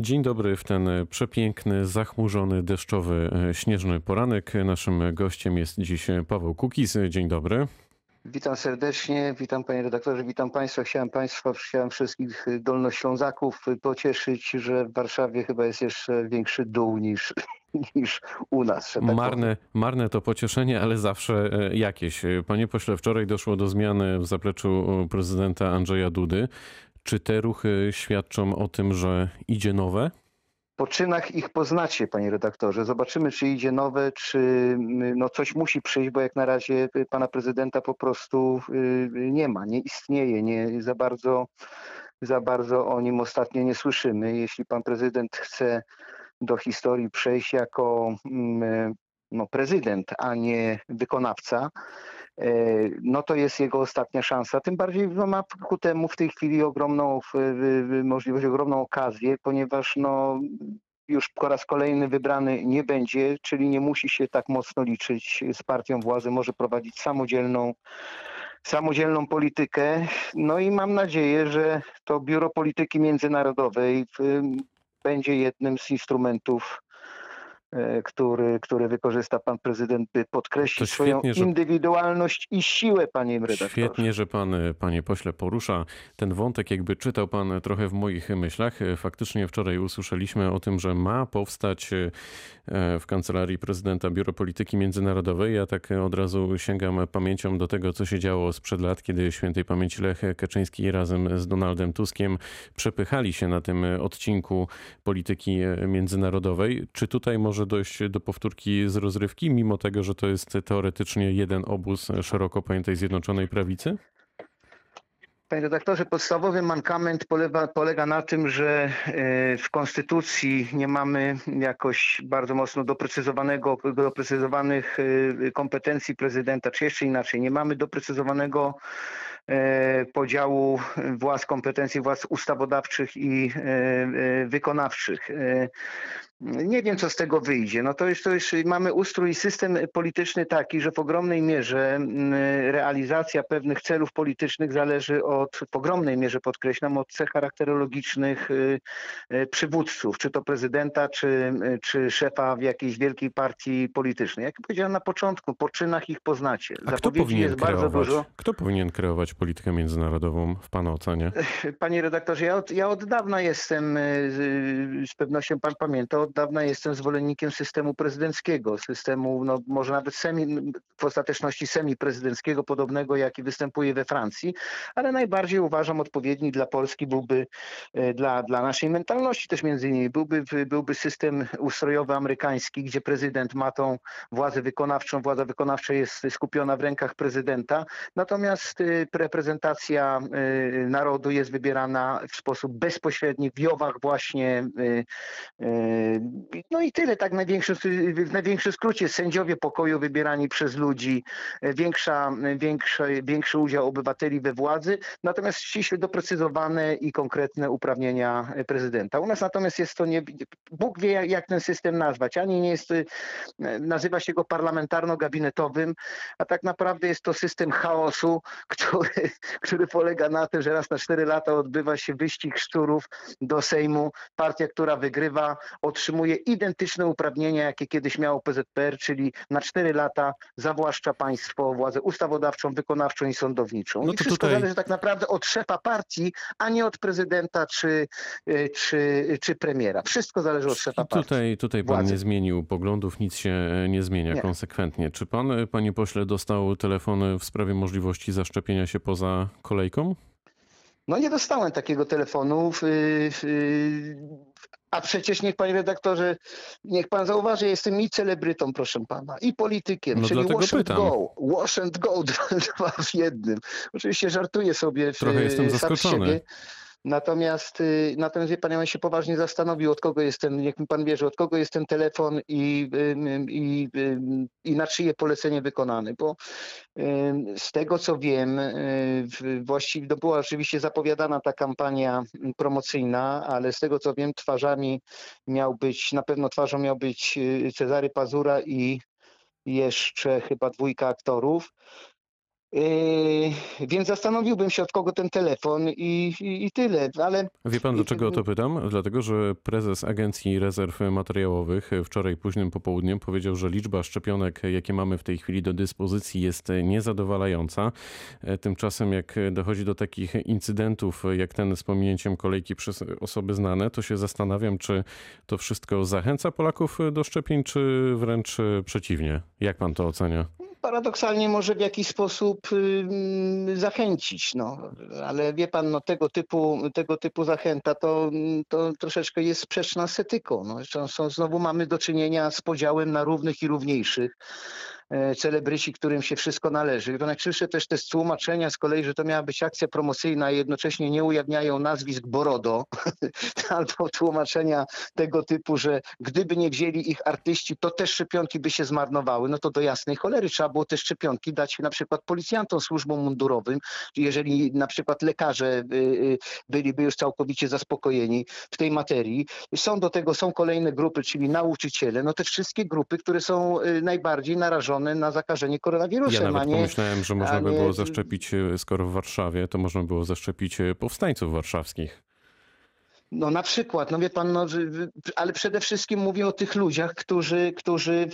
Dzień dobry w ten przepiękny, zachmurzony, deszczowy, e, śnieżny poranek. Naszym gościem jest dziś Paweł Kukiz. Dzień dobry. Witam serdecznie, witam panie redaktorze, witam państwa. Chciałem państwa, chciałem wszystkich dolnoślązaków pocieszyć, że w Warszawie chyba jest jeszcze większy dół niż, niż u nas. tak Marne, marne to pocieszenie, ale zawsze e, jakieś. Panie pośle, wczoraj doszło do zmiany w zapleczu prezydenta Andrzeja Dudy. Czy te ruchy świadczą o tym, że idzie nowe? Po czynach ich poznacie, panie redaktorze. Zobaczymy, czy idzie nowe, czy no coś musi przyjść, bo jak na razie pana prezydenta po prostu y, nie ma, nie istnieje, nie za bardzo, za bardzo o nim ostatnio nie słyszymy. Jeśli pan prezydent chce do historii przejść jako mm, no, prezydent, a nie wykonawca, no to jest jego ostatnia szansa. Tym bardziej no, ma ku temu w tej chwili ogromną możliwość, ogromną okazję, ponieważ no, już po raz kolejny wybrany nie będzie, czyli nie musi się tak mocno liczyć z partią władzy, może prowadzić samodzielną samodzielną politykę. No i mam nadzieję, że to Biuro Polityki Międzynarodowej będzie jednym z instrumentów E, który, który wykorzysta pan prezydent, by podkreślić swoją że... indywidualność i siłę, panie redaktorze. Świetnie, że pan, panie pośle, porusza ten wątek, jakby czytał pan trochę w moich myślach. Faktycznie wczoraj usłyszeliśmy o tym, że ma powstać e, w Kancelarii Prezydenta Biuro Polityki Międzynarodowej. Ja tak od razu sięgam pamięcią do tego, co się działo sprzed lat, kiedy świętej pamięci Lech Kaczyński razem z Donaldem Tuskiem przepychali się na tym odcinku polityki międzynarodowej. Czy tutaj może może dojść do powtórki z rozrywki, mimo tego, że to jest teoretycznie jeden obóz szeroko pojętej Zjednoczonej Prawicy? Panie redaktorze, podstawowy mankament polega, polega, na tym, że e, w Konstytucji nie mamy jakoś bardzo mocno doprecyzowanego, doprecyzowanych e, kompetencji prezydenta, czy jeszcze inaczej, nie mamy doprecyzowanego e, podziału władz, kompetencji władz ustawodawczych i wykonawczych. Nie wiem, co z tego wyjdzie. No to już, to już mamy ustrój, system polityczny taki, że w ogromnej mierze mm, realizacja pewnych celów politycznych zależy od, w ogromnej mierze podkreślam, od cech charakterologicznych y, y, przywódców, czy to prezydenta, czy, czy szefa w jakiejś wielkiej partii politycznej. Jak powiedziałem na początku, po czynach ich poznacie. A kto powinien, kreować, kto powinien kreować politykę międzynarodową w Pana ocenie? Panie redaktorze, ja od, ja od dawna jestem, y, z pewnością Pan pamięta, od dawna jestem zwolennikiem systemu prezydenckiego, systemu no, może nawet semi, w ostateczności semi-prezydenckiego, podobnego jaki występuje we Francji, ale najbardziej uważam odpowiedni dla Polski byłby, e, dla, dla naszej mentalności też między innymi, byłby, byłby system ustrojowy amerykański, gdzie prezydent ma tą władzę wykonawczą, władza wykonawcza jest skupiona w rękach prezydenta, natomiast e, reprezentacja e, narodu jest wybierana w sposób bezpośredni w Jowach właśnie no i tyle, tak największy, w największym skrócie. Sędziowie pokoju wybierani przez ludzi, większa, większy, większy udział obywateli we władzy, natomiast ściśle doprecyzowane i konkretne uprawnienia prezydenta. U nas natomiast jest to nie, Bóg wie jak ten system nazwać. Ani nie jest, nazywa się go parlamentarno-gabinetowym, a tak naprawdę jest to system chaosu, który, który polega na tym, że raz na cztery lata odbywa się wyścig szczurów do Sejmu. Partia, która wygrywa, otrzymuje identyczne uprawnienia, jakie kiedyś miało PZPR, czyli na cztery lata zawłaszcza państwo władzę ustawodawczą, wykonawczą i sądowniczą. No I wszystko tutaj... zależy tak naprawdę od szefa partii, a nie od prezydenta czy, e, czy, czy premiera. Wszystko zależy od szefa partii. Tutaj, tutaj pan władzy. nie zmienił poglądów, nic się nie zmienia nie. konsekwentnie. Czy pan, panie pośle, dostał telefon w sprawie możliwości zaszczepienia się poza kolejką? No nie dostałem takiego telefonu. A przecież niech panie redaktorze, niech pan zauważy, jestem i celebrytą, proszę pana, i politykiem, no czyli wash and go. Wash and go, dwa w jednym. Oczywiście żartuję sobie Trochę jestem zaskoczony. Siebie. Natomiast, y, natomiast wie pan, ja się poważnie zastanowił, od kogo jest ten, jak mi pan wierzy, od kogo jest ten telefon i, i, i na czyje polecenie wykonany, bo z tego co wiem, y, właściwie to była oczywiście zapowiadana ta kampania promocyjna, ale z tego co wiem, twarzami miał być, na pewno twarzą miał być y, Cezary Pazura i jeszcze chyba dwójka aktorów. Yy, więc zastanowiłbym się, od kogo ten telefon i, i, i tyle, ale Wie pan, dlaczego o to pytam? Dlatego, że prezes Agencji Rezerw Materiałowych wczoraj późnym popołudniem powiedział, że liczba szczepionek, jakie mamy w tej chwili do dyspozycji, jest niezadowalająca. Tymczasem, jak dochodzi do takich incydentów, jak ten z pominięciem kolejki przez osoby znane, to się zastanawiam, czy to wszystko zachęca Polaków do szczepień, czy wręcz przeciwnie. Jak pan to ocenia? Paradoksalnie może w jakiś sposób zachęcić, no. Ale wie pan, no, tego, typu, tego typu zachęta to, to troszeczkę jest sprzeczna z etyką. No. Zresztą znowu mamy do czynienia z podziałem na równych i równiejszych celebryci, którym się wszystko należy. I to najczęstsze też te tłumaczenia z kolei, że to miała być akcja promocyjna, a jednocześnie nie ujawniają nazwisk Borodo, albo tłumaczenia tego typu, że gdyby nie wzięli ich artyści, to te szczepionki by się zmarnowały. No to do jasnej cholery trzeba było te szczepionki dać na przykład policjantom, służbom mundurowym, jeżeli na przykład lekarze y, y, byliby już całkowicie zaspokojeni w tej materii. Są do tego, są kolejne grupy, czyli nauczyciele, no te wszystkie grupy, które są y, najbardziej narażone na zakażenie koronawirusem. Ja nawet nie, pomyślałem, że można by było zaszczepić, skoro w Warszawie, to można było zaszczepić powstańców warszawskich. No na przykład, no wie pan, no, ale przede wszystkim mówię o tych ludziach, którzy, którzy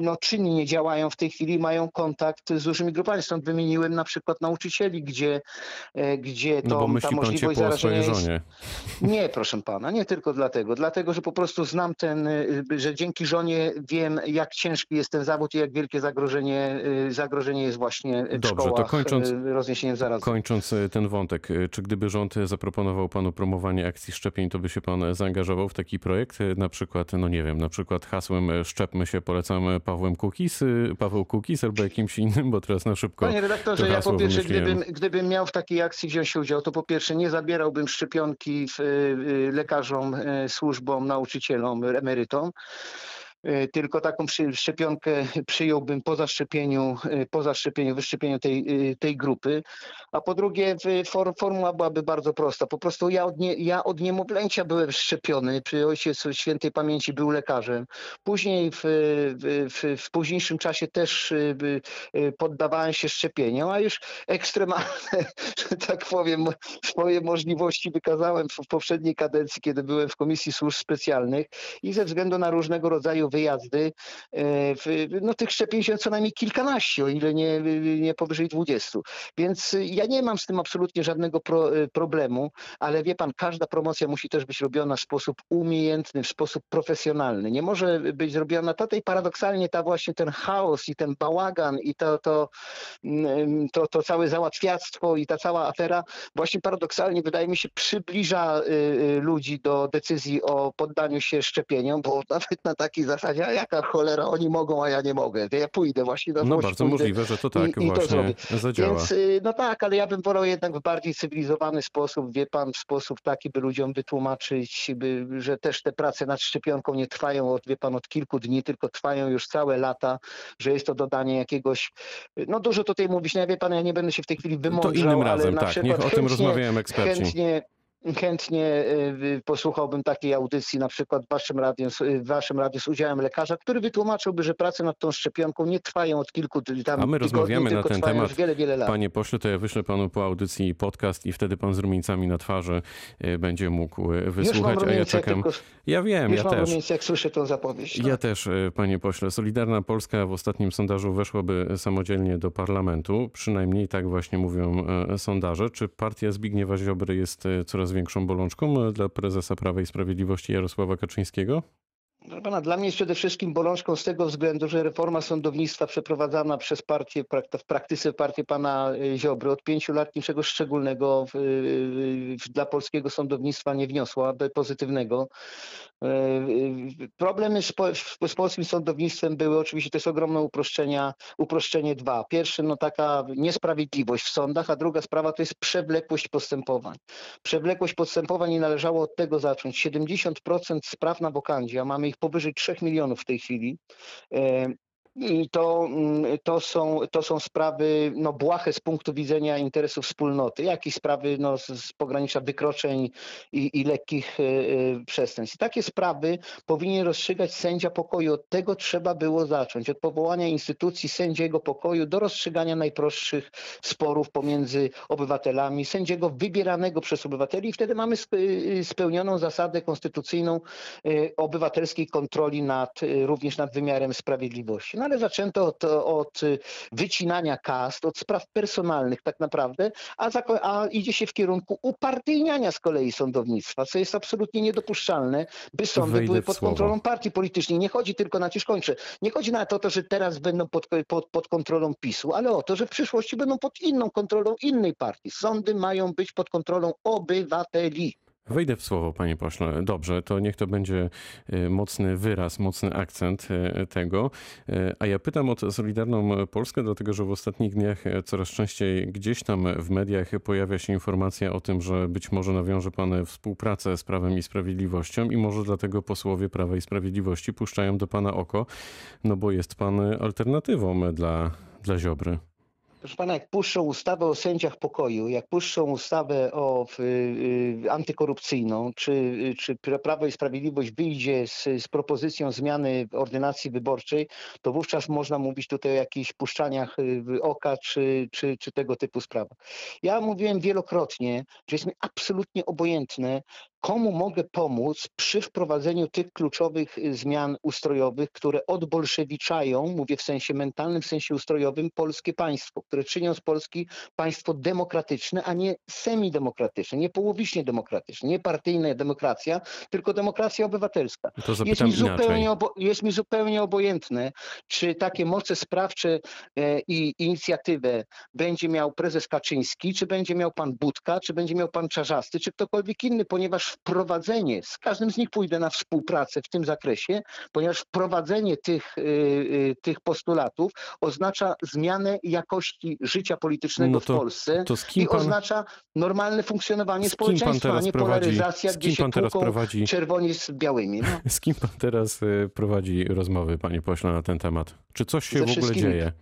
no, czynnie działają w tej chwili, mają kontakt z dużymi grupami. Stąd wymieniłem na przykład nauczycieli, gdzie, e, gdzie to, no bo myśli ta możliwość pan zarażenia jest... żonie. Nie, proszę pana, nie tylko dlatego. Dlatego, że po prostu znam ten, y, że dzięki żonie wiem, jak ciężki jest ten zawód i jak wielkie zagrożenie, y, zagrożenie jest właśnie w Dobrze, to kończąc, y, rozniesieniem zarazy. Kończąc ten wątek, czy gdyby rząd zaproponował panu promowanie akcji szczepień, to by się pan zaangażował w taki projekt? Na przykład, no nie wiem, na przykład hasłem szczepmy się polecam Pawłem Kukis, Paweł Kukis albo jakimś innym, bo teraz na szybko Panie redaktorze, ja po pierwsze, gdybym, gdybym miał w takiej akcji wziąć udział, to po pierwsze nie zabierałbym szczepionki w, lekarzom, służbom, nauczycielom, emerytom. E, tylko taką szczepionkę przyjąłbym po zaszczepieniu, e, po zaszczepieniu, wyszczepieniu tej, e, tej grupy. A po drugie, formuła byłaby bardzo prosta. Po prostu ja od, nie, ja od niemowlęcia byłem szczepiony. Przy ojciec świętej pamięci był lekarzem. Później w, w, w późniejszym czasie też poddawałem się szczepieniom, a już ekstremalne, że tak powiem, swoje możliwości wykazałem w poprzedniej kadencji, kiedy byłem w Komisji Służb Specjalnych i ze względu na różnego rodzaju wyjazdy, e, no tych szczepień się co najmniej kilkanaście, o ile nie, nie powyżej dwudziestu. Więc ja nie mam z tym absolutnie żadnego pro, e, problemu, ale wie pan, każda promocja musi też być robiona w sposób umiejętny, w sposób profesjonalny. Nie może być zrobiona ta i paradoksalnie ta właśnie ten chaos i ten bałagan i to, to, mm, to, to całe załatwiactwo i ta cała afera właśnie paradoksalnie wydaje mi się przybliża y, y, ludzi do decyzji o poddaniu się szczepieniom, bo nawet na takiej zasadzie zasadzie, a jaka cholera oni mogą, a ja nie mogę. Ja pójdę właśnie na No bardzo możliwe, że to tak i, właśnie to zadziała. Więc, y, no tak, ale ja bym wolał jednak w bardziej cywilizowany sposób, wie pan, w sposób taki, by ludziom wytłumaczyć, by, że też te prace nad szczepionką nie trwają od, wie pan, od kilku dni, tylko trwają już całe lata, że jest to dodanie jakiegoś, no dużo tutaj mówić, no ja wie pan, ja nie będę się w tej chwili wymądrzał, To innym razem, tak, niech o tym rozmawiają eksperci. Chętnie, chętnie y, posłuchałbym takiej audycji, na przykład w waszym radiu, w waszym radiu z udziałem lekarza, który wytłumaczyłby, że prace nad tą szczepionką nie trwają od kilku tam A my rozmawiamy na ten temat. Wiele, wiele lat. Panie pośle, to ja wyślę panu po audycji podcast i wtedy pan z rumieńcami na twarzy y, będzie mógł y, wysłuchać, a ja czekam. Tylko, ja wiem, ja mam też. jak słyszę tą zapowiedź. Ja też, panie pośle. Solidarna Polska w ostatnim sondażu weszłaby samodzielnie do parlamentu. Przynajmniej tak właśnie mówią sondaże. Czy partia Zbigniewa Ziobry jest coraz większą bolączką dla prezesa Prawa i Sprawiedliwości Jarosława Kaczyńskiego? Pana, dla mnie jest przede wszystkim bolączką z tego względu, że reforma sądownictwa przeprowadzana przez partię, w praktyce partię pana y, Ziobry od pięciu lat niczego szczególnego w, w, dla polskiego sądownictwa nie wniosła, pozytywnego. E, problemy z, z, polskim sądownictwem były oczywiście, to jest ogromne uproszczenia, uproszczenie dwa. Pierwsze, no taka niesprawiedliwość w sądach, a druga sprawa to jest przewlekłość postępowań. Przewlekłość postępowań nie należało od tego zacząć. 70% spraw na wokandzie, a mamy ich powyżej 3 milionów w tej chwili, e, to, mm, to, są, to są sprawy no, błahe z punktu widzenia interesów wspólnoty, jak i sprawy no, z, z pogranicza wykroczeń i, i lekkich y, y, przestępstw. I takie sprawy powinien rozstrzygać sędzia pokoju. Od tego trzeba było zacząć. Od powołania instytucji sędziego pokoju do rozstrzygania najprostszych sporów pomiędzy obywatelami, sędziego wybieranego przez obywateli i wtedy mamy y, spełnioną zasadę konstytucyjną y, obywatelskiej kontroli nad, również nad wymiarem sprawiedliwości. No ale zaczęto od, od wycinania kast, od spraw personalnych tak naprawdę, a, zako- a idzie się w kierunku upartyjniania z kolei sądownictwa, co jest absolutnie niedopuszczalne, by sądy były pod kontrolą partii politycznej. Nie chodzi tylko na, już kończę, nie chodzi na to, to że teraz będą pod, pod, pod kontrolą PiSu, ale o to, że w przyszłości będą pod inną kontrolą innej partii. Sądy mają być pod kontrolą obywateli. Wejdę w słowo, panie pośle. Dobrze, to niech to będzie e, mocny wyraz, mocny akcent e, tego. E, A ja pytam o Solidarną Polskę, dlatego że w ostatnich dniach coraz częściej gdzieś tam w mediach pojawia się informacja o tym, że być może nawiąże pan współpracę z Prawem i Sprawiedliwością i może dlatego posłowie Prawa i Sprawiedliwości puszczają do pana oko, no bo jest pan alternatywą dla, dla Ziobry. Proszę pana, jak puszczą ustawę o sędziach pokoju, jak puszczą ustawę o y, y, antykorupcyjną, czy, y, czy Prawo i Sprawiedliwość wyjdzie z, z propozycją zmiany ordynacji wyborczej, to wówczas można mówić tutaj o jakichś puszczaniach y, oka, czy, czy, czy tego typu sprawach. Ja mówiłem wielokrotnie, że jest mi absolutnie obojętne, komu mogę pomóc przy wprowadzeniu tych kluczowych y, zmian ustrojowych, które odbolszewiczają, mówię w sensie mentalnym, w sensie ustrojowym, polskie państwo, które czynią z Polski państwo demokratyczne, a nie semidemokratyczne, nie połowicznie demokratyczne, nie partyjna demokracja, tylko demokracja obywatelska. To Jest mi, zupełnie obo- jest mi zupełnie obojętne, czy takie moce sprawcze e, i inicjatywę będzie miał prezes Kaczyński, czy będzie miał pan Budka, czy będzie miał pan Czarzasty, czy ktokolwiek inny, ponieważ wprowadzenie, z każdym z nich pójdę na współpracę w tym zakresie, ponieważ wprowadzenie tych, y, y, tych postulatów oznacza zmianę jakości życia politycznego No w to- Polsce z kim i pan, oznacza normalne funkcjonowanie społeczeństwa, a nie prowadzi, polaryzacja, gdzie się prowadzi czerwoni z białymi. No. Z kim pan teraz y, prowadzi rozmowy, panie pośle, na ten temat? Czy coś się Ze w ogóle dzieje?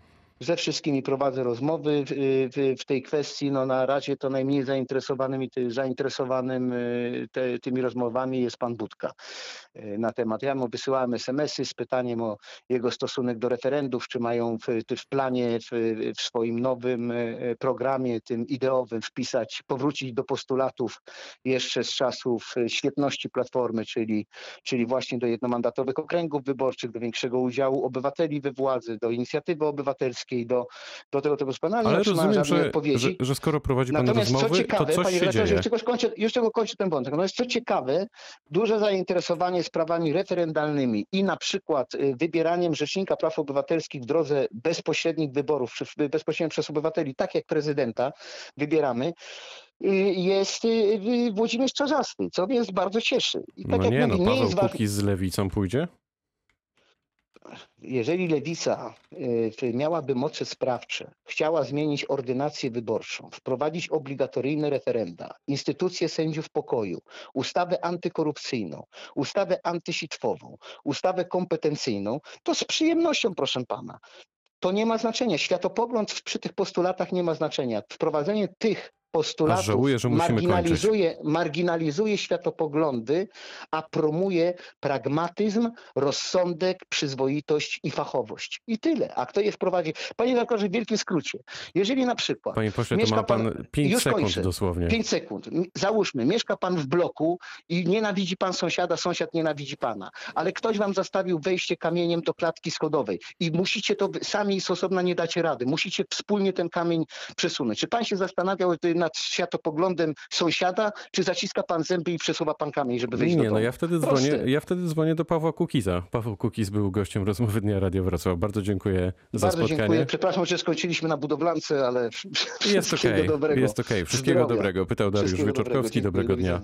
Ze wszystkimi prowadzę rozmowy w, w, w tej kwestii. No na razie to najmniej zainteresowanym zainteresowanym y, te, tymi rozmowami jest pan Budka y, na temat. Ja mu wysyłałem SMS-y z pytaniem o jego stosunek do referendów, czy mają w, w planie, w, w swoim nowym y, programie, tym ideowym wpisać, powrócić do postulatów jeszcze z czasów y, świetności Platformy, czyli, czyli właśnie do jednomandatowych okręgów wyborczych, do większego udziału obywateli we władzy, do inicjatywy obywatelskiej, do, do tego typu spraw. No, ale nie Ale rozumiem, że, odpowiedzi. że, że skoro prowadzi pan Natomiast co rozmowy, ciekawe, to coś panie się dzieje. tylko kończę ten wątek. Natomiast co ciekawe, duże zainteresowanie sprawami referendalnymi i na przykład y, wybieraniem Rzecznika Praw Obywatelskich w drodze bezpośrednich wyborów, bezpośrednio przez obywateli, tak jak prezydenta wybieramy, y, jest y, Włodzimierz Czarzasty, co mnie bardzo cieszy. I tak No jak nie, no mówię, nie Paweł ważne. Kukiz z Lewicą pójdzie? Jeżeli lewica y, miałaby moce sprawcze, chciała zmienić ordynację wyborczą, wprowadzić obligatoryjne referenda, instytucję sędziów pokoju, ustawę antykorupcyjną, ustawę antysitwową, ustawę kompetencyjną, to z przyjemnością, proszę pana. To nie ma znaczenia. Światopogląd przy tych postulatach nie ma znaczenia. Wprowadzenie tych postulatów żałuję, marginalizuje, marginalizuje światopoglądy, a promuje pragmatyzm, rozsądek, przyzwoitość i fachowość. I tyle. A kto je wprowadzi? Panie redaktorze, w wielkim skrócie. Jeżeli na przykład Panie pośle, to Mieszka ma pan- pan 5 już sekund kończę. dosłownie. 5 sekund. Załóżmy, mieszka pan w bloku i nienawidzi pan sąsiada, sąsiad nienawidzi pana, ale ktoś wam zastawił wejście kamieniem do klatki schodowej i musicie to, sami z osobna nie dacie rady, musicie wspólnie ten kamień przesunąć. Czy pan się zastanawiał y, nad światopoglądem sąsiada, czy zaciska pan zęby i przesuwa pan kamień, żeby wejść Nie, do no domu? ja wtedy, dzwonię, ja wtedy dzwonię do Pawła Kukiza. Paweł Kukiz był gościem rozmowy Dnia Radio Wrocław. Bardzo dziękuję za Bardzo spotkanie. dziękuję. Przepraszam, że skończyliśmy na budowlance, ale Jest wszystkiego okej, dobrego. jest okej. Wszystkiego Zdrowia. dobrego. Pytał Dariusz dobrego. Wieczorkowski. Dobrego Do dnia.